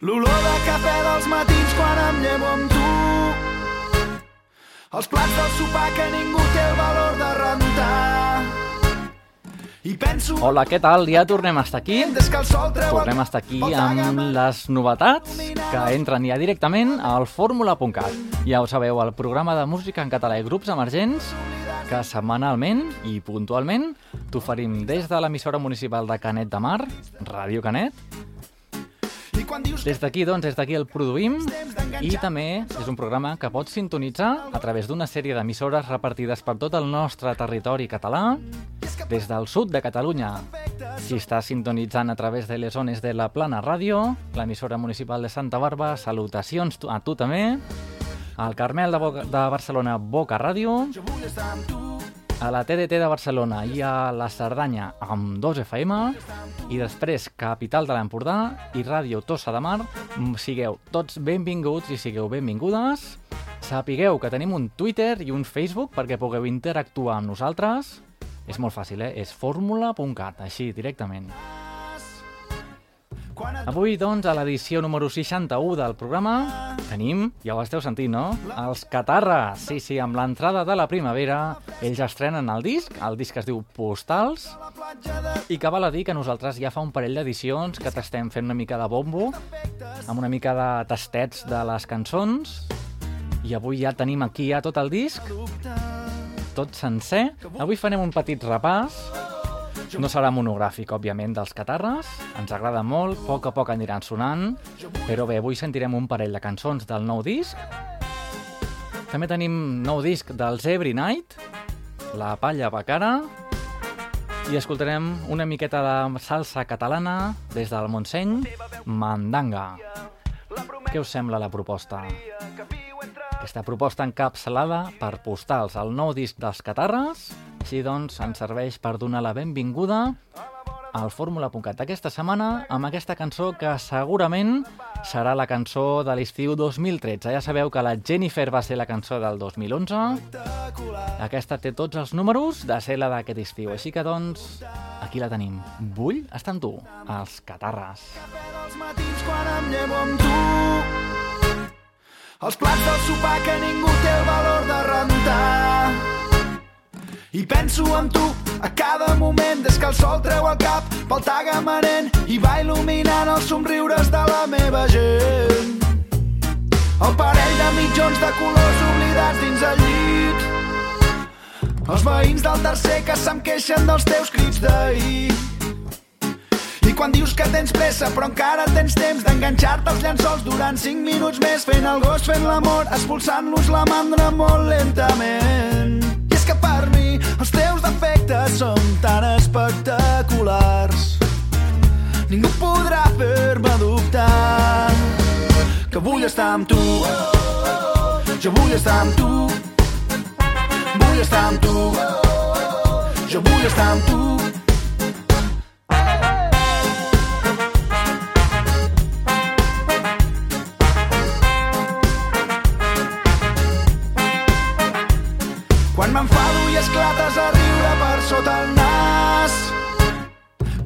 L'olor de cafè dels matins quan em llevo amb tu. Els plats del sopar que ningú té el valor de rentar. I penso... Hola, què tal? Ja tornem a estar aquí. Tornem a estar aquí amb les novetats que entren ja directament al fórmula.cat. Ja ho sabeu, el programa de música en català i grups emergents que setmanalment i puntualment t'oferim des de l'emissora municipal de Canet de Mar, Ràdio Canet. Des d'aquí, doncs, des d'aquí el produïm i també és un programa que pots sintonitzar a través d'una sèrie d'emissores repartides per tot el nostre territori català, des del sud de Catalunya. Si estàs sintonitzant a través de les zones de la Plana Ràdio, l'emissora municipal de Santa Barba, salutacions a tu també, al Carmel de, Boca, de Barcelona, Boca Ràdio, a la TDT de Barcelona i a la Cerdanya amb 2 FM i després Capital de l'Empordà i Ràdio Tossa de Mar. Mm, Sigueu tots benvinguts i sigueu benvingudes. Sapigueu que tenim un Twitter i un Facebook perquè pugueu interactuar amb nosaltres. És molt fàcil, eh? És fórmula.cat, així, directament. Avui, doncs, a l'edició número 61 del programa, tenim, ja ho esteu sentint, no? Els Catarres. Sí, sí, amb l'entrada de la primavera, ells estrenen el disc, el disc es diu Postals, i que val a dir que nosaltres ja fa un parell d'edicions que t'estem fent una mica de bombo, amb una mica de tastets de les cançons, i avui ja tenim aquí ja tot el disc, tot sencer. Avui farem un petit repàs, no serà monogràfic, òbviament, dels catarres. Ens agrada molt, a poc a poc aniran sonant. Però bé, avui sentirem un parell de cançons del nou disc. També tenim nou disc dels Every Night, La Palla Bacara, i escoltarem una miqueta de salsa catalana des del Montseny, Mandanga. Què us sembla la proposta? Aquesta proposta encapçalada per postals al nou disc dels Catarres, així doncs ens serveix per donar la benvinguda al Fórmula.cat aquesta setmana amb aquesta cançó que segurament serà la cançó de l'estiu 2013. Ja sabeu que la Jennifer va ser la cançó del 2011. Aquesta té tots els números de ser la d'aquest estiu. Així que, doncs, aquí la tenim. Vull estar amb tu, els Catarres. quan em llevo amb tu. Els plats del sopar que ningú té el valor de rentar. I penso en tu a cada moment des que el sol treu el cap pel tagamanent i va il·luminant els somriures de la meva gent. El parell de mitjons de colors oblidats dins el llit. Els veïns del tercer que se'm queixen dels teus crits d'ahir. I quan dius que tens pressa però encara tens temps d'enganxar-te als llençols durant 5 minuts més fent el gos, fent l'amor, expulsant-los la mandra molt lentament. Els teus defectes són tan espectaculars. Ningú podrà fer-me dubtar que vull estar amb tu. Jo vull estar amb tu. Vull estar amb tu. Jo vull estar amb tu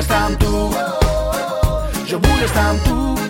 Vull estar amb tu. Jo vull estar amb.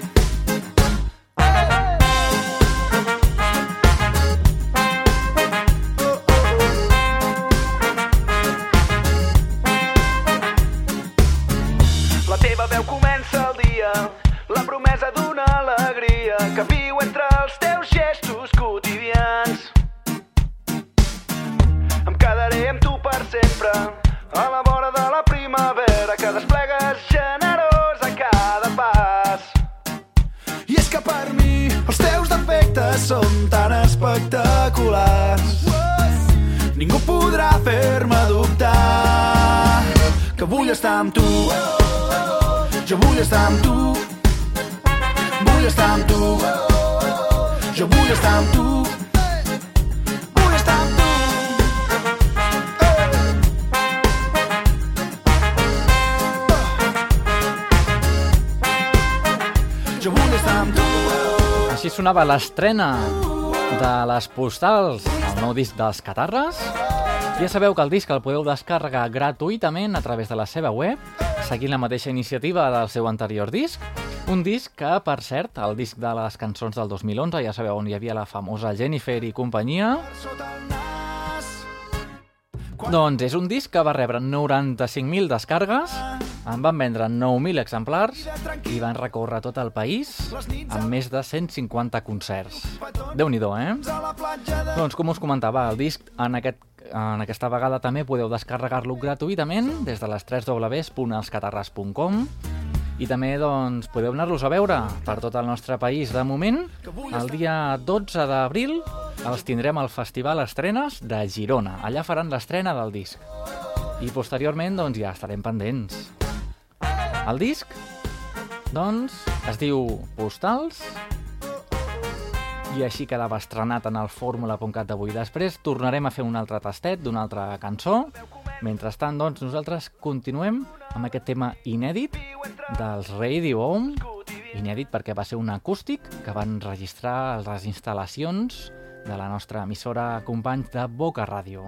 Vull estar amb tu Jo vull estar amb tu Vull estar amb tu. Jo vull estar amb tu. Tu. Jo tu. Així sonava l'estrena de les postals, el nou disc dels Catarres. Ja sabeu que el disc el podeu descarregar gratuïtament a través de la seva web, seguint la mateixa iniciativa del seu anterior disc. Un disc que, per cert, el disc de les cançons del 2011, ja sabeu on hi havia la famosa Jennifer i companyia, doncs és un disc que va rebre 95.000 descargues, en van vendre 9.000 exemplars i van recórrer tot el país amb més de 150 concerts. déu nhi eh? Platja de... Doncs com us comentava, el disc en, aquest, en aquesta vegada també podeu descarregar-lo gratuïtament des de les 3 www.elscatarres.com i també doncs, podeu anar-los a veure per tot el nostre país. De moment, el dia 12 d'abril els tindrem al Festival Estrenes de Girona. Allà faran l'estrena del disc. I posteriorment doncs, ja estarem pendents. El disc doncs, es diu Postals i així quedava estrenat en el fórmula.cat d'avui. Després tornarem a fer un altre tastet d'una altra cançó. Mentrestant, doncs, nosaltres continuem amb aquest tema inèdit dels Radio Home, inèdit perquè va ser un acústic que van registrar a les instal·lacions de la nostra emissora companys de Boca Ràdio.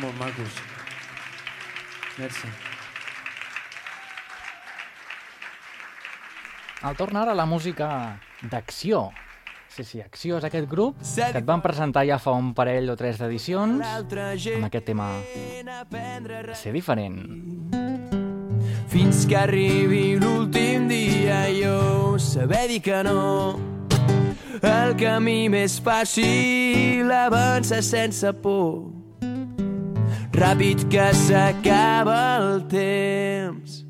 Molt macos. Merci. Al torn ara la música d'acció. Sí, sí, Acció és aquest grup que et van presentar ja fa un parell o tres d'edicions amb aquest tema Ser diferent. fins que arribi l'últim dia jo saber dir que no el camí més fàcil avança sense por ràpid que s'acaba el temps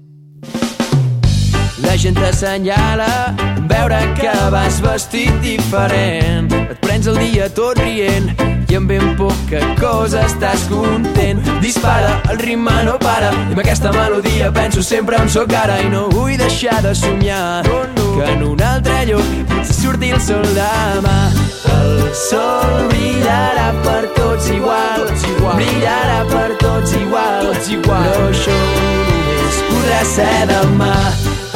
la gent t'assenyala en veure que vas vestit diferent. Et prens el dia tot rient i amb ben poca cosa estàs content. Dispara, el ritme no para i amb aquesta melodia penso sempre on sóc ara i no vull deixar de somiar que en un altre lloc potser surti el sol demà. El sol brillarà per tots igual, brillarà per tots igual, però això només podrà ser demà.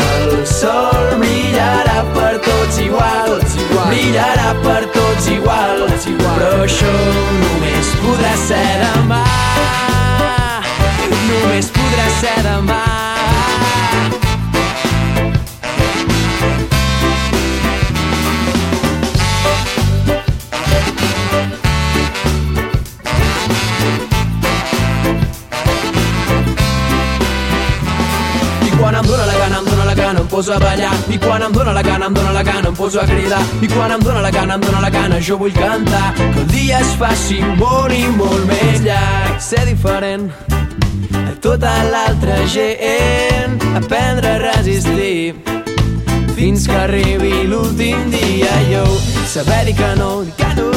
El sol brillarà per tots igual, brillarà per tots igual, però això només podrà ser demà. Només podrà ser demà. Poso a ballar. I quan em dóna la gana, em dóna la gana, em poso a cridar. I quan em dóna la gana, em dóna la gana, jo vull cantar. Que el dia es faci molt i molt més llarg. Ser diferent a tota l'altra gent. Aprendre a resistir fins que arribi l'últim dia jo saber dir que no, dir que no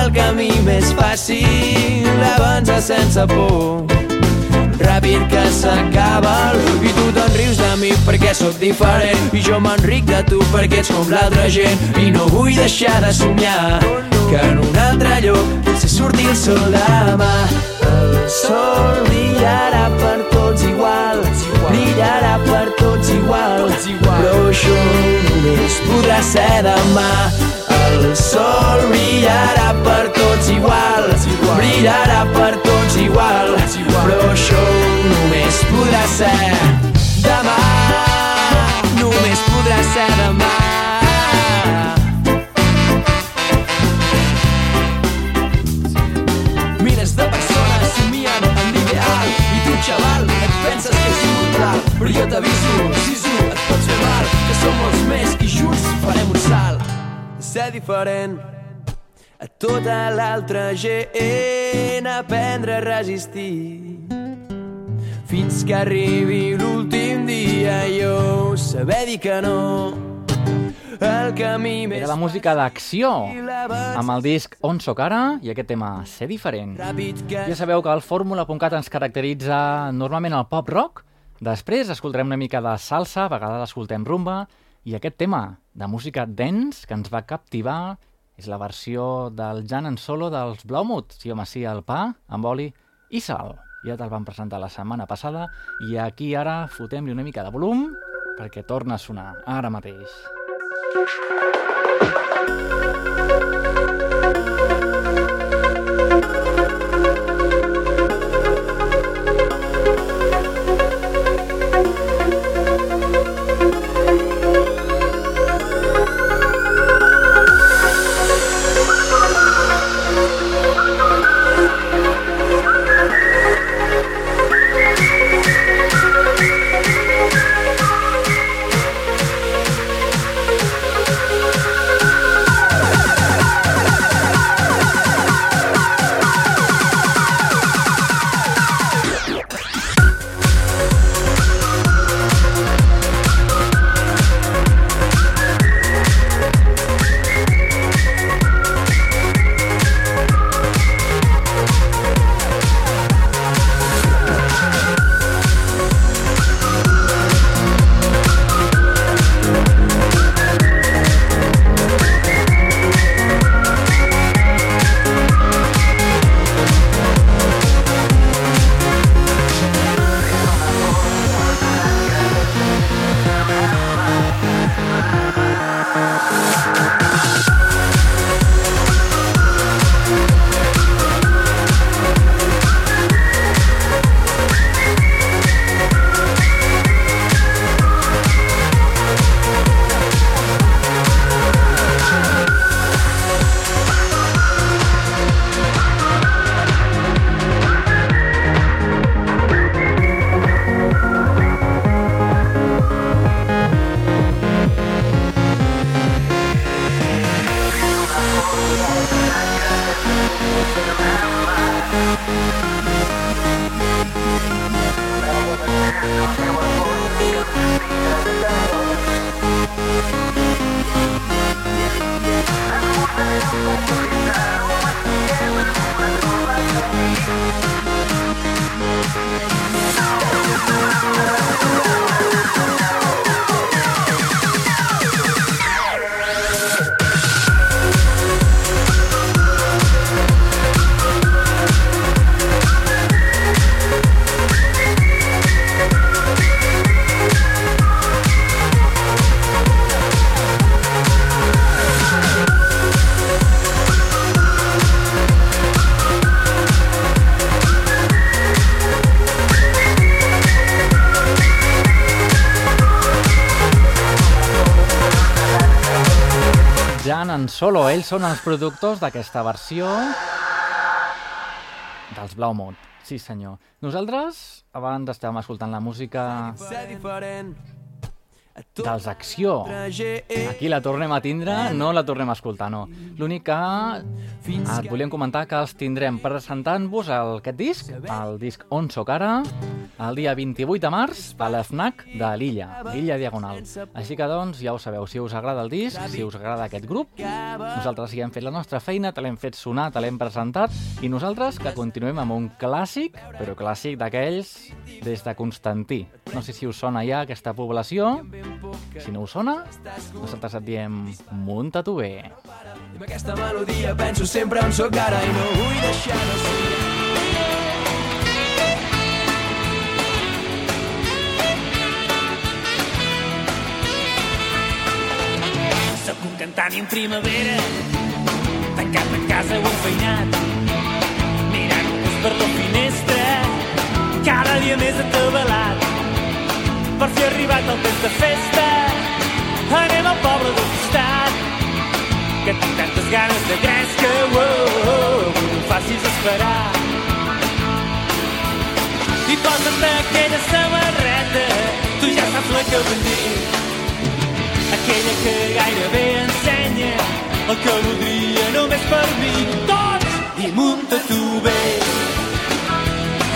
el camí més fàcil avança sense por ràpid que s'acaba i tu te'n rius de mi perquè sóc diferent. I jo m'enric de tu perquè ets com l'altra gent. I no vull deixar de somiar que en un altre lloc potser surti el sol demà el sol brillarà per tots igual brillarà per tots igual. Però això només podrà ser demà. El sol brillarà per tots igual, brillarà per tots igual, però això només podrà ser demà, només podrà ser demà. Milers de persones somien en l'ideal. I tu, xaval, et penses que és immortal. Però jo t'aviso, sisu, et pots fer mal. Que som molts més i junts farem un salt. Ser diferent a tota l'altra gent aprendre a resistir fins que arribi l'últim dia jo saber dir que no el camí més Era la música d'Acció, amb el disc On sóc ara i aquest tema Ser diferent. Ja sabeu que el Fórmula.cat ens caracteritza normalment el pop rock, després escoltarem una mica de salsa, a vegades escoltem rumba, i aquest tema de música dance que ens va captivar és la versió del Jan en solo dels Blaumood, sí home sí, el pa amb oli i sal. Ja te'l vam presentar la setmana passada i aquí ara fotem-li una mica de volum perquè torna a sonar ara mateix. Ser solo. Ells són els productors d'aquesta versió dels Blaumont. Sí, senyor. Nosaltres, abans estàvem escoltant la música Ser diferent. Dels Acció. Aquí la tornem a tindre, no la tornem a escoltar, no. L'únic que et volíem comentar que els tindrem presentant-vos aquest disc, el disc On Soc Ara, el dia 28 de març a l'FNAC de l'Illa, l'Illa Diagonal. Així que, doncs, ja ho sabeu, si us agrada el disc, si us agrada aquest grup, nosaltres ja hem fet la nostra feina, te l'hem fet sonar, te l'hem presentat, i nosaltres que continuem amb un clàssic, però clàssic d'aquells des de Constantí. No sé si us sona ja aquesta població, si no us sona, nosaltres et diem munta tu bé. I amb aquesta melodia penso sempre on sóc ara i no vull deixar de ser. Sóc un cantant en primavera, tancat en casa o enfeinat, mirant un per la finestra, cada dia més atabalat. Per fi arribat el temps de festa, anem al poble del costat, que tinc tantes ganes de gresca, oh, oh, oh, no facis esperar. I posa't aquella samarreta, tu ja saps la que vull dir, aquella que gairebé ensenya el que voldria només per mi. Tots i munta tu bé.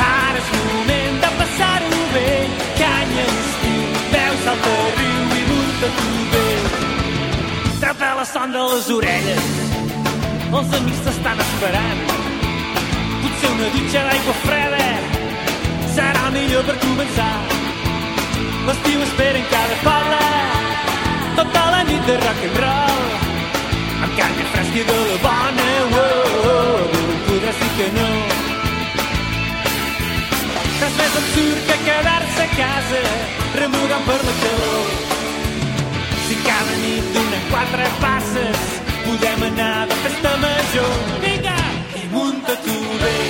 Ara és moment de passar-ho bé. Canya tu bé. Trapa la son de les orelles, els amics t'estan esperant. Potser una dutxa d'aigua freda serà millor per començar. L'estiu espera en cada poble tota la nit de rock and roll amb canya fresca de la bona oh, oh, oh, podràs dir que no res més absurd que quedar-se a casa remugant per la calor cada nit donen quatre passes. Podem anar de festa major. Vinga! Munta tu bé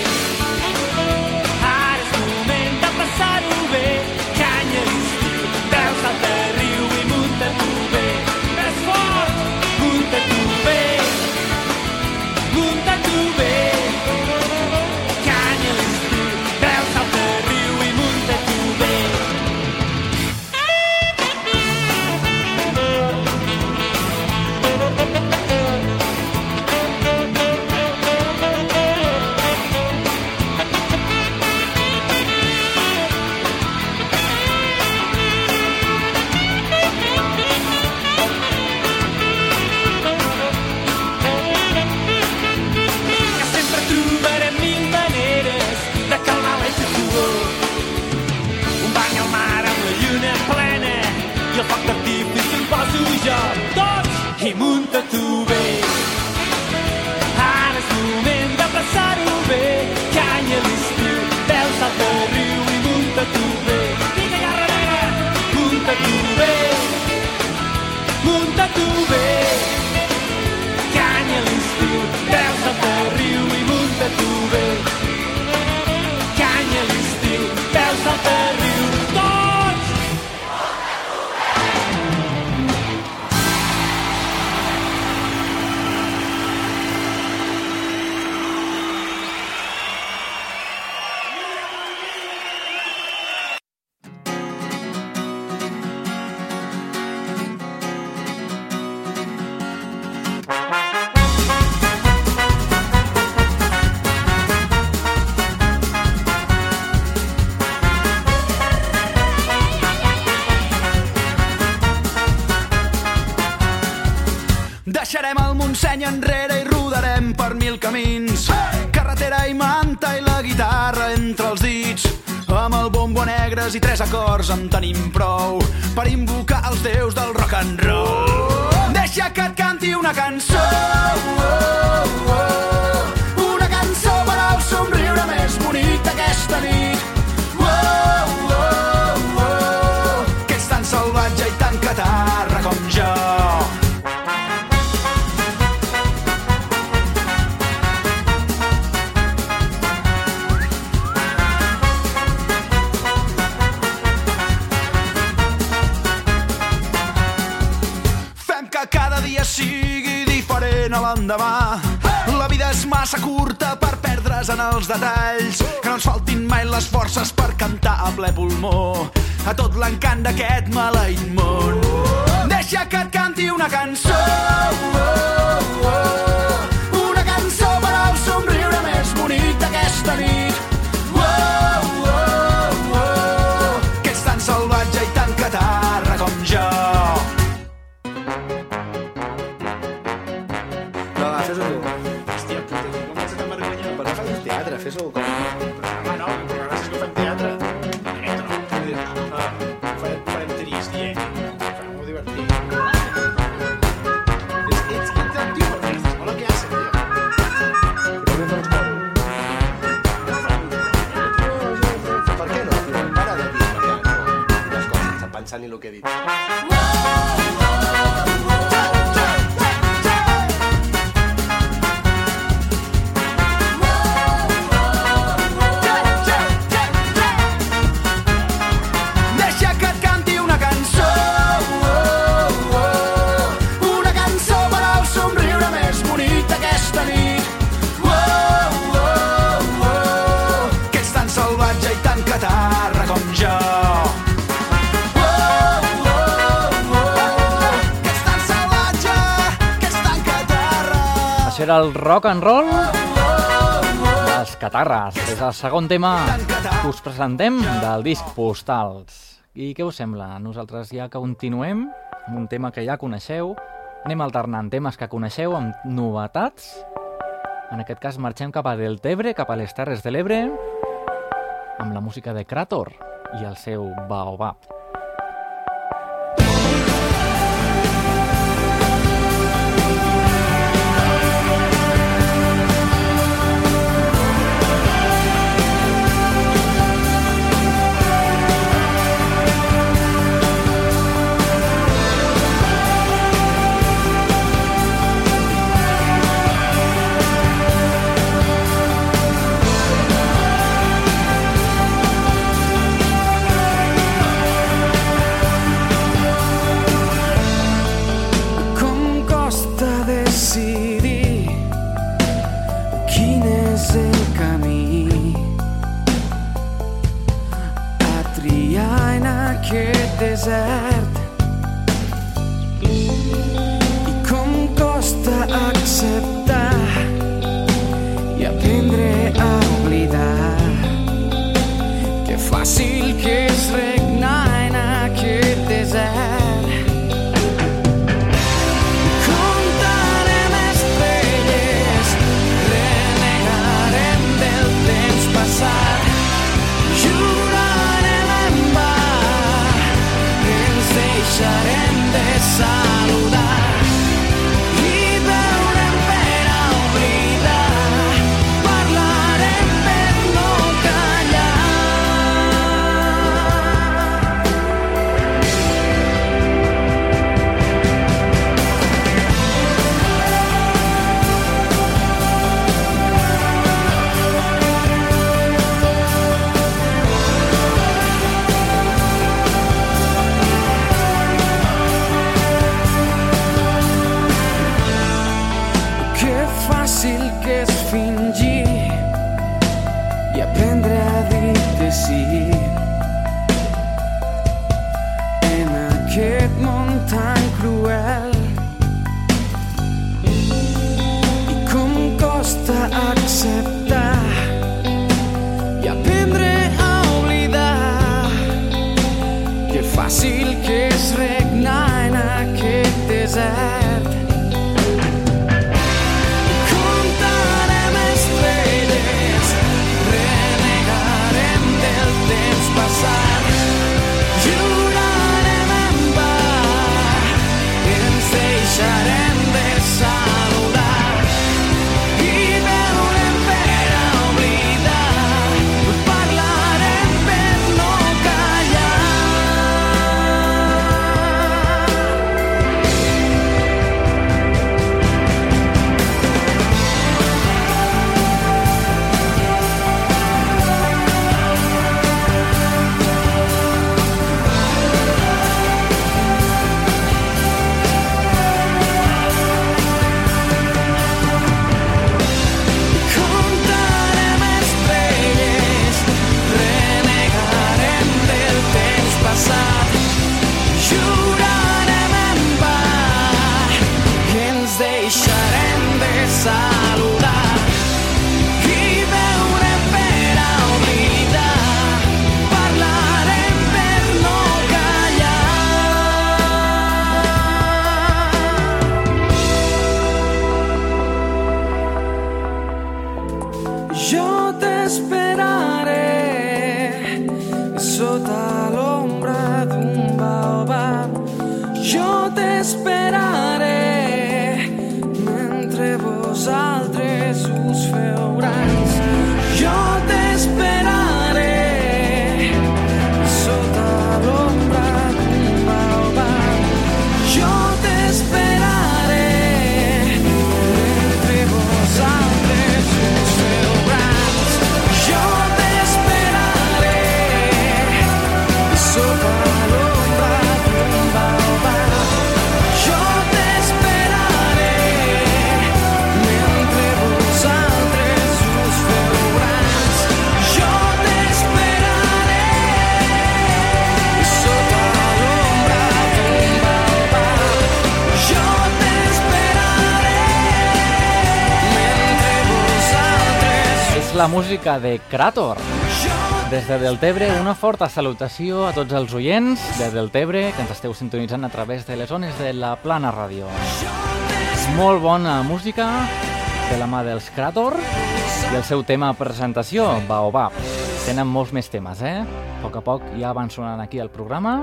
Montseny enrere i rodarem per mil camins. Carretera i manta i la guitarra entre els dits. Amb el bombo negres i tres acords en tenim prou per invocar els déus del rock and roll. Deixa que et canti una cançó. Oh, oh, una cançó per al somriure més bonic d'aquesta nit. Els detalls. Que no ens faltin mai les forces per cantar a ple pulmó a tot l'encant d'aquest maleït món. Deixa que et canti una cançó, oh, oh, pensar ni el que he dit. Això era el rock and roll dels Catarres. És el segon tema que us presentem del disc Postals. I què us sembla? Nosaltres ja continuem amb un tema que ja coneixeu. Anem alternant temes que coneixeu amb novetats. En aquest cas marxem cap a Deltebre, cap a les Terres de l'Ebre, amb la música de Krator i el seu Baobab. Aquest desert. I com costa acceptar i aprendre a oblidar que fàcil aquest desert la música de Krator. Des de Deltebre, una forta salutació a tots els oients de Deltebre que ens esteu sintonitzant a través de les zones de la Plana Ràdio. Molt bona música de la mà dels Krator i el seu tema presentació, Baobab. Tenen molts més temes, eh? A poc a poc ja van sonant aquí al programa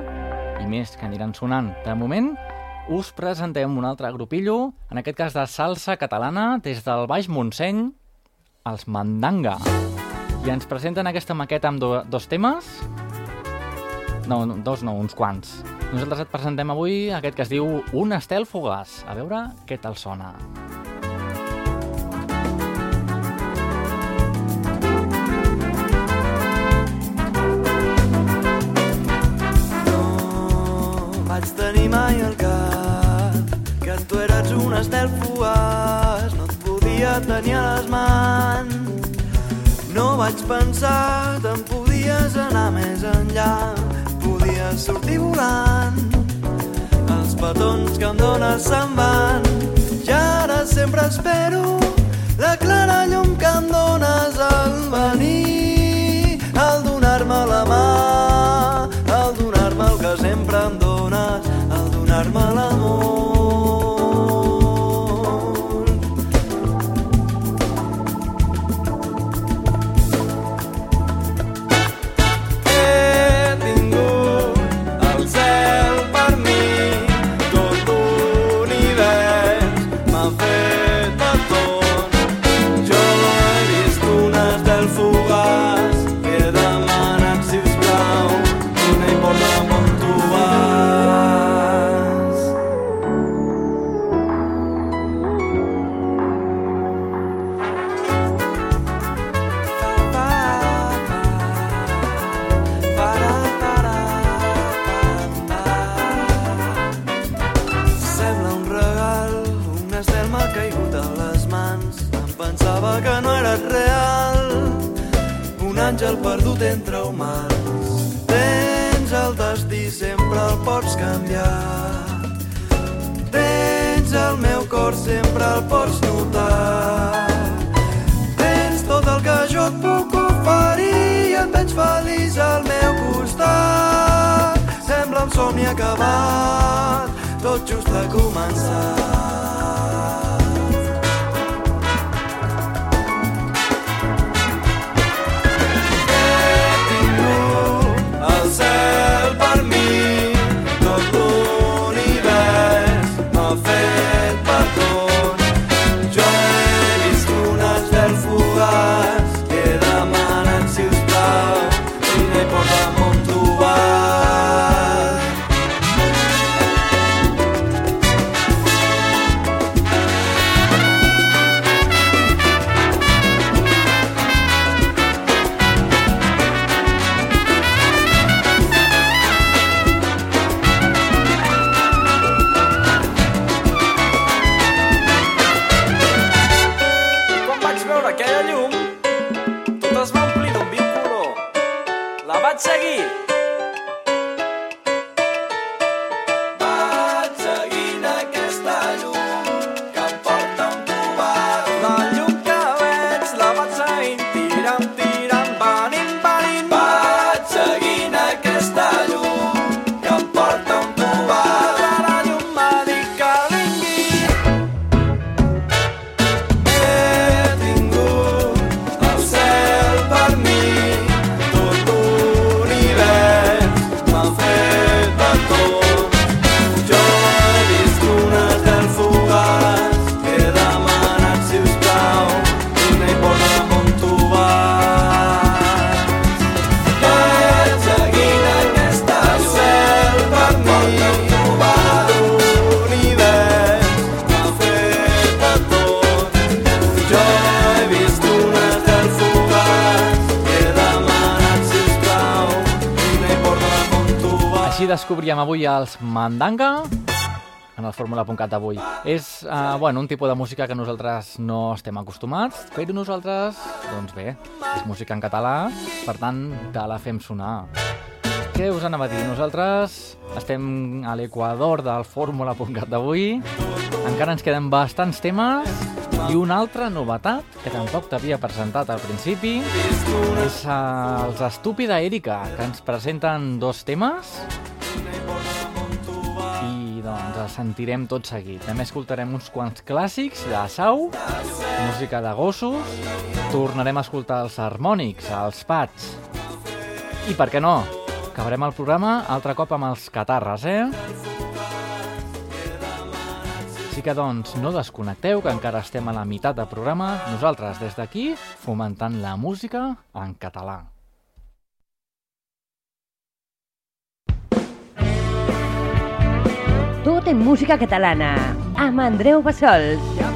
i més que aniran sonant. De moment, us presentem un altre grupillo, en aquest cas de salsa catalana, des del Baix Montseny, els Mandanga. I ens presenten aquesta maqueta amb do, dos temes. No, no, dos no, uns quants. Nosaltres et presentem avui aquest que es diu Un estel fugaç. A veure què tal sona. No vaig tenir mai al cap que tu eres un estel et podia tenir a les mans. No vaig pensar, te'n podies anar més enllà, podies sortir volant. Els petons que em dones se'n van, i ara sempre espero la clara llum que em dones al venir, avui els Mandanga en el Fórmula.cat d'avui. És uh, bueno, un tipus de música que nosaltres no estem acostumats, però nosaltres, doncs bé, és música en català, per tant, te la fem sonar. Què us anava a dir? Nosaltres estem a l'equador del Fórmula.cat d'avui, encara ens queden bastants temes, i una altra novetat, que tampoc t'havia presentat al principi, és eh, els Estúpida Erika, que ens presenten dos temes sentirem tot seguit. També escoltarem uns quants clàssics de Sau, música de gossos, tornarem a escoltar els harmònics, els pads, i per què no? Acabarem el programa altre cop amb els catarres, eh? Així que, doncs, no desconnecteu, que encara estem a la meitat del programa. Nosaltres, des d'aquí, fomentant la música en català. Tot en música catalana, amb Andreu Bassols.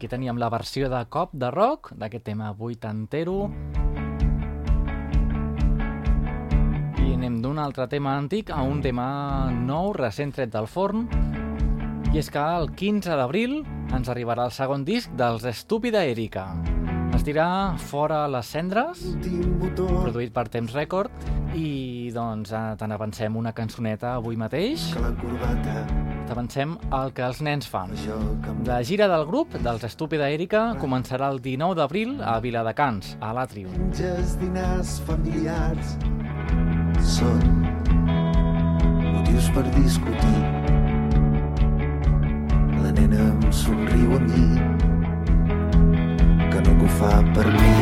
Aquí teníem la versió de cop de rock d'aquest tema vuitantero. I anem d'un altre tema antic a un tema nou, recent tret del forn. I és que el 15 d'abril ens arribarà el segon disc dels Estúpida Erika. Es dirà Fora les cendres, produït per Temps Record, i doncs eh, te n'avancem una cançoneta avui mateix. T'avancem el que els nens fan. La gira del grup dels Estúpida Erika començarà el 19 d'abril a Viladecans, a l'Àtrium. menges dinars familiars són motius per discutir. La nena em somriu a mi, fa per mi.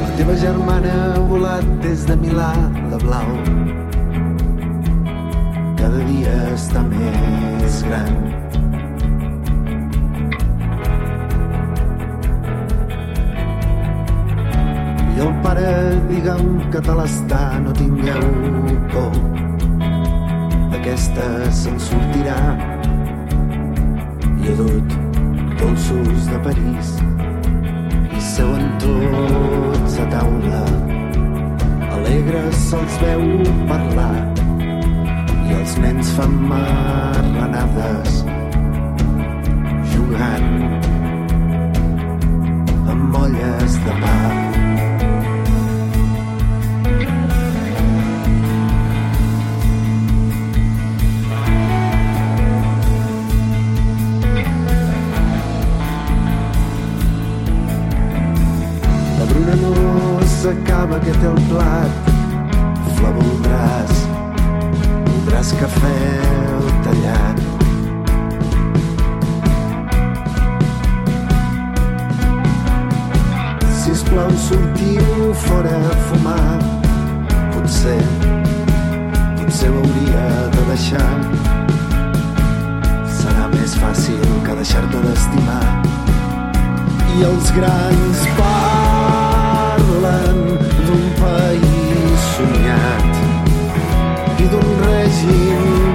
La teva germana ha volat des de Milà de blau. Cada dia està més gran. I el pare digue'm que te l'està, no tingueu por. Aquesta se'n sortirà. I he dut dolços de París i seuen tots a taula. Alegres se'ls veu parlar i els nens fan marranades jugant amb molles de pa. S'acaba que té el plat. La voldràs, voldràs cafè tallat. Sisplau, sortiu fora a fumar. Potser, potser ho hauria de deixar. Serà més fàcil que deixar-te d'estimar i els grans parlen i d'un règim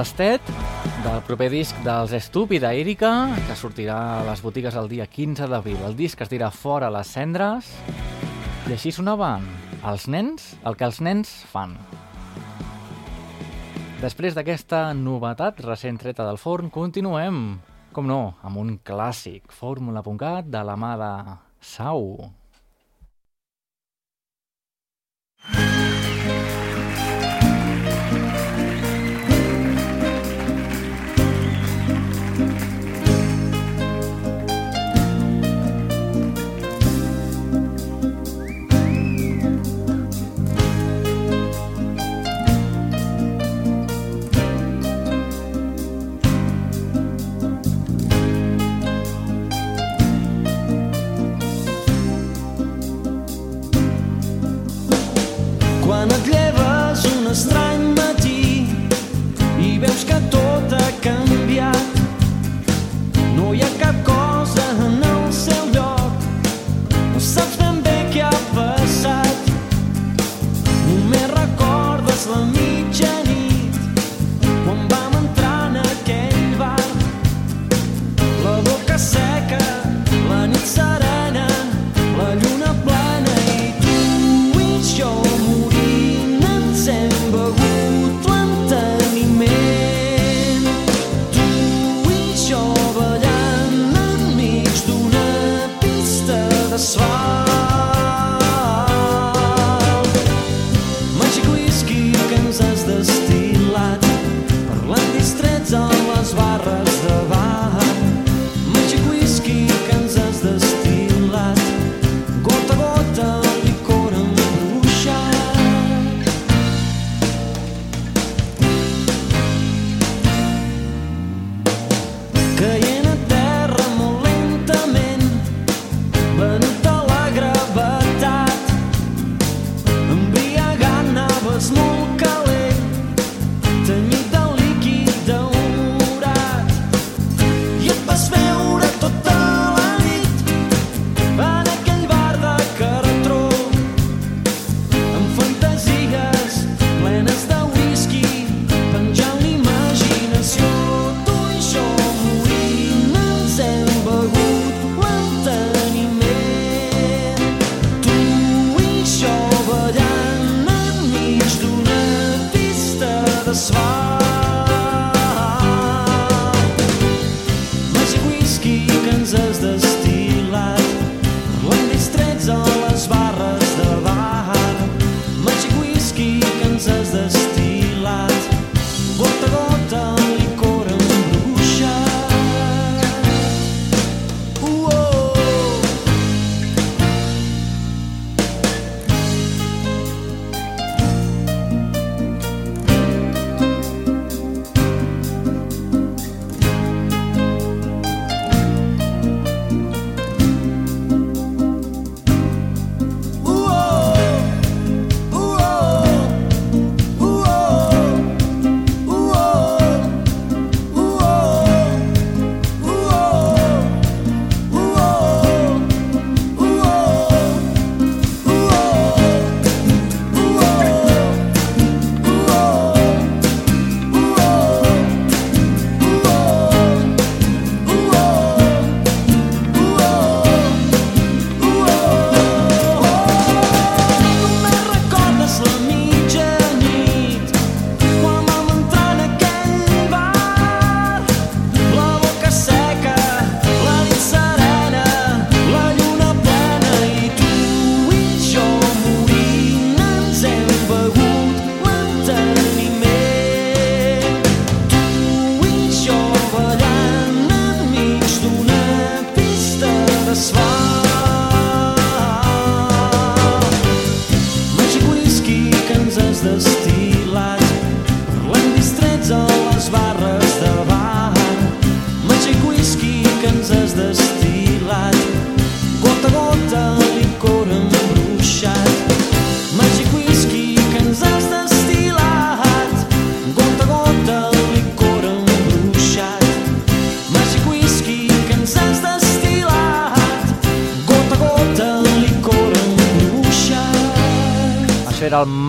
tastet del proper disc dels Estúpida Erika, que sortirà a les botigues el dia 15 d'abril. El disc es dirà Fora les cendres, i així sonaven els nens, el que els nens fan. Després d'aquesta novetat recent treta del forn, continuem, com no, amb un clàssic, fórmula.cat de la mà de Sau.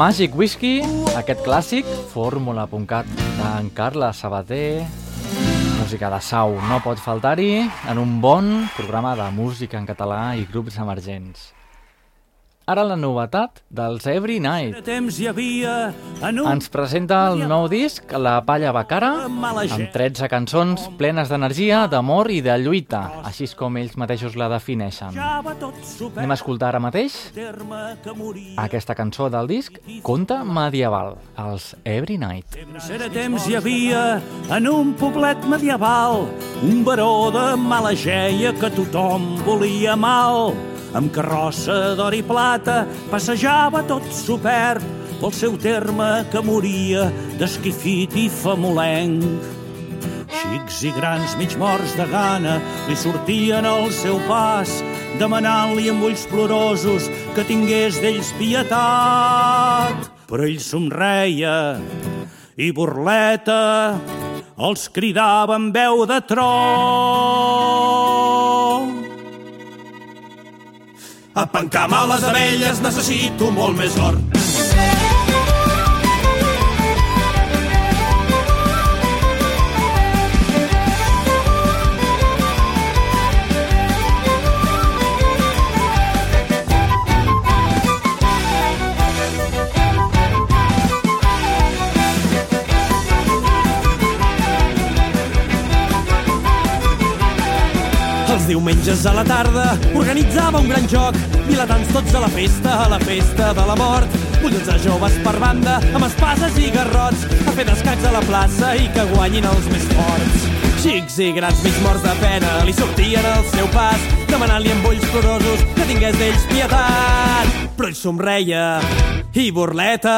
Magic Whisky, aquest clàssic, fórmula.cat d'en Carles Sabater, música de sau, no pot faltar-hi en un bon programa de música en català i grups emergents. Ara la novetat dels Every Night. temps hi havia en un... Ens presenta el nou disc, La Palla Bacara, amb 13 cançons plenes d'energia, d'amor i de lluita, així com ells mateixos la defineixen. Anem a escoltar ara mateix aquesta cançó del disc, Conte Medieval, els Every Night. Era temps hi havia en un poblet medieval un baró de mala geia que tothom volia mal. Amb carrossa d'or i plata passejava tot supert pel seu terme que moria d'esquifit i famolenc. Xics i grans mig morts de gana li sortien al seu pas, demanant-li amb ulls plorosos que tingués d'ells pietat. Però ell somreia i burleta els cridava amb veu de tro. A pencar males abelles necessito molt més or. Diumenges a la tarda organitzava un gran joc, vilatans tots a la festa, a la festa de la mort. Collons de joves per banda, amb espases i garrots, a fer d'escacs a la plaça i que guanyin els més forts. Xics i grans mig morts de pena li sortien al seu pas, demanant-li amb ulls plorosos que tingués d'ells pietat. Però ell somreia i burleta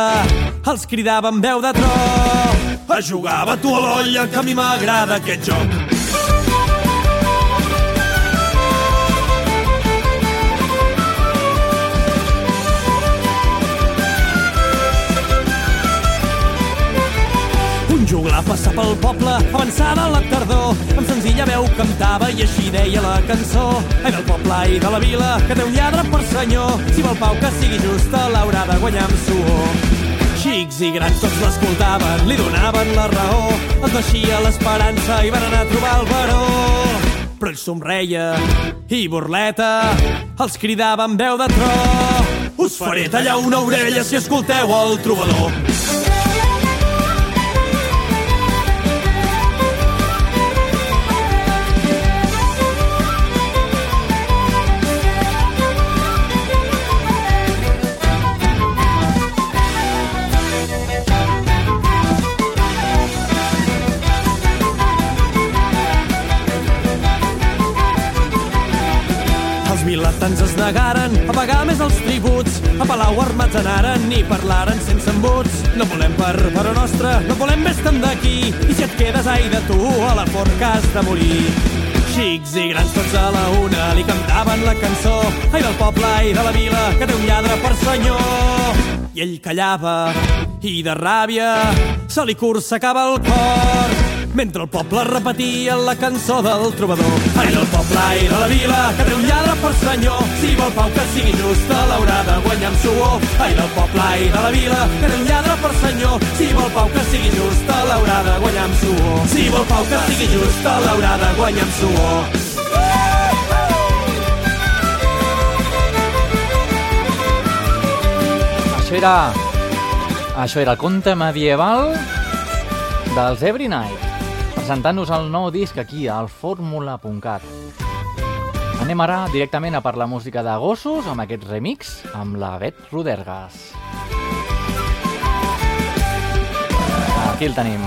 els cridava amb veu de tro. A jugava tu a l'olla, que a mi m'agrada aquest joc. Juglar passa pel poble, avançada la tardor, amb senzilla veu cantava i així deia la cançó. Ai del poble i de la vila, que té un lladre per senyor, si vol pau que sigui justa, l'haurà de guanyar amb suor. Xics i grans tots l'escoltaven, li donaven la raó, els naixia l'esperança i van anar a trobar el baró. Però ell somreia i burleta els cridava amb veu de tro. Us faré tallar una orella si escolteu el trobador. Pagar més els tributs. A Palau armats anaren i parlaren sense embuts. No volem per però nostra, no volem més tant d'aquí. I si et quedes, ai de tu, a la forca has de morir. Xics i grans tots a la una li cantaven la cançó. Ai del poble i de la vila, que té un lladre per senyor. I ell callava, i de ràbia se li cursacava el cor mentre el poble repetia la cançó del trobador. Ai del poble i de la vila, que té un lladre per senyor, si vol pau que sigui justa, l'haurà de guanyar amb suor. Ai del poble i de la vila, que té un lladre per senyor, si vol pau que sigui justa, l'haurà de guanyar amb suor. Si vol pau que sigui justa, l'haurà de guanyar amb suor. Això era... Això era el conte medieval dels Every Night, presentant-nos el nou disc aquí, al fórmula.cat. Anem ara directament a per la música de gossos amb aquest remix amb la Bet Rodergas. Aquí el tenim.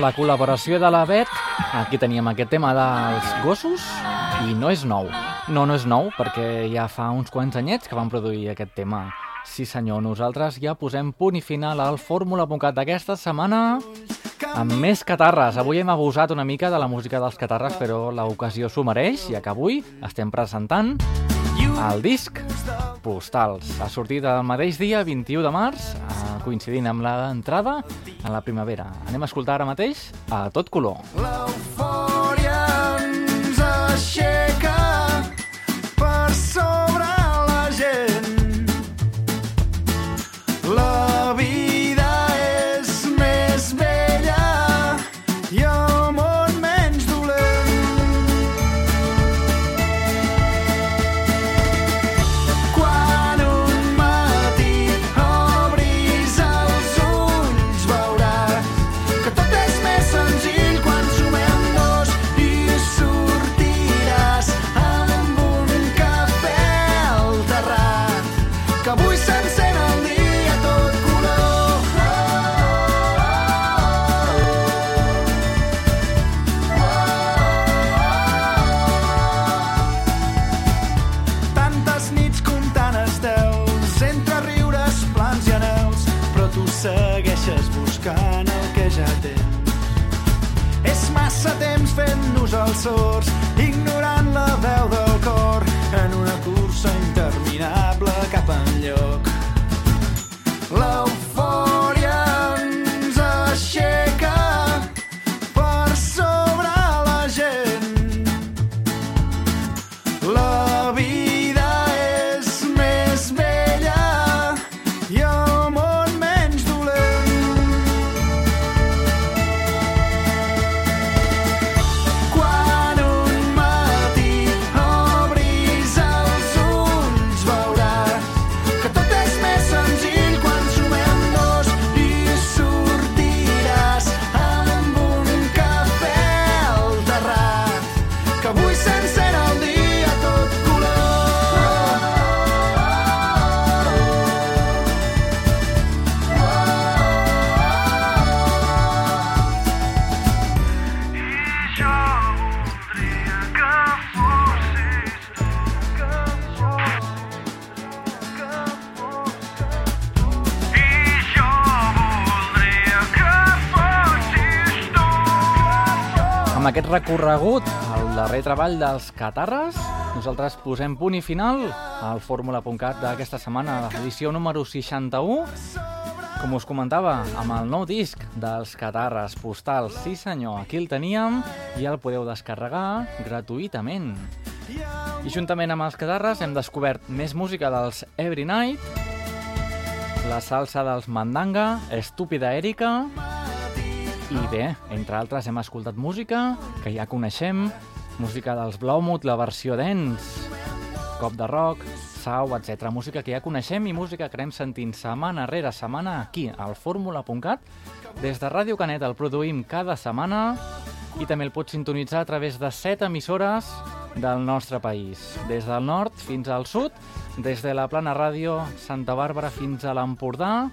la col·laboració de la Bet. Aquí teníem aquest tema dels gossos i no és nou. No, no és nou, perquè ja fa uns quants anyets que van produir aquest tema. Sí senyor, nosaltres ja posem punt i final al Fórmula Puncat d'aquesta setmana amb més catarres. Avui hem abusat una mica de la música dels catarres, però l'ocasió s'ho mereix, ja que avui estem presentant el disc Postals ha sortit el mateix dia, 21 de març, eh, coincidint amb l'entrada en la primavera. Anem a escoltar ara mateix a tot color. L'eufòria ens aixeca per sobre la gent. L'eufòria Amb aquest recorregut, el darrer treball dels Catarres, nosaltres posem punt i final al fórmula.cat d'aquesta setmana, l'edició número 61. Com us comentava, amb el nou disc dels Catarres Postals, sí senyor, aquí el teníem i el podeu descarregar gratuïtament. I juntament amb els Catarres hem descobert més música dels Every Night, la salsa dels Mandanga, Estúpida Erika, i bé, entre altres hem escoltat música que ja coneixem, música dels Blaumood, la versió dance, cop de rock, sau, etc. Música que ja coneixem i música que anem sentint setmana rere setmana aquí, al fórmula.cat. Des de Ràdio Canet el produïm cada setmana i també el pots sintonitzar a través de set emissores del nostre país. Des del nord fins al sud, des de la Plana Ràdio Santa Bàrbara fins a l'Empordà,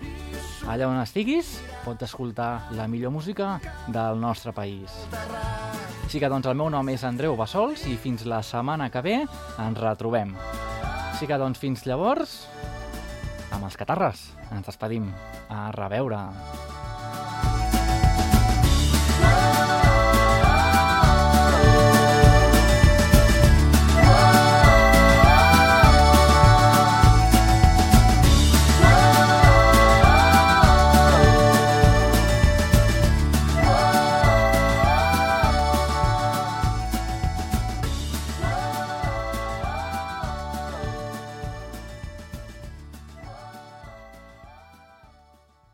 allà on estiguis, pots escoltar la millor música del nostre país. Així que doncs el meu nom és Andreu Bassols i fins la setmana que ve ens retrobem. Així que doncs fins llavors, amb els catarres, ens despedim. A reveure. Oh,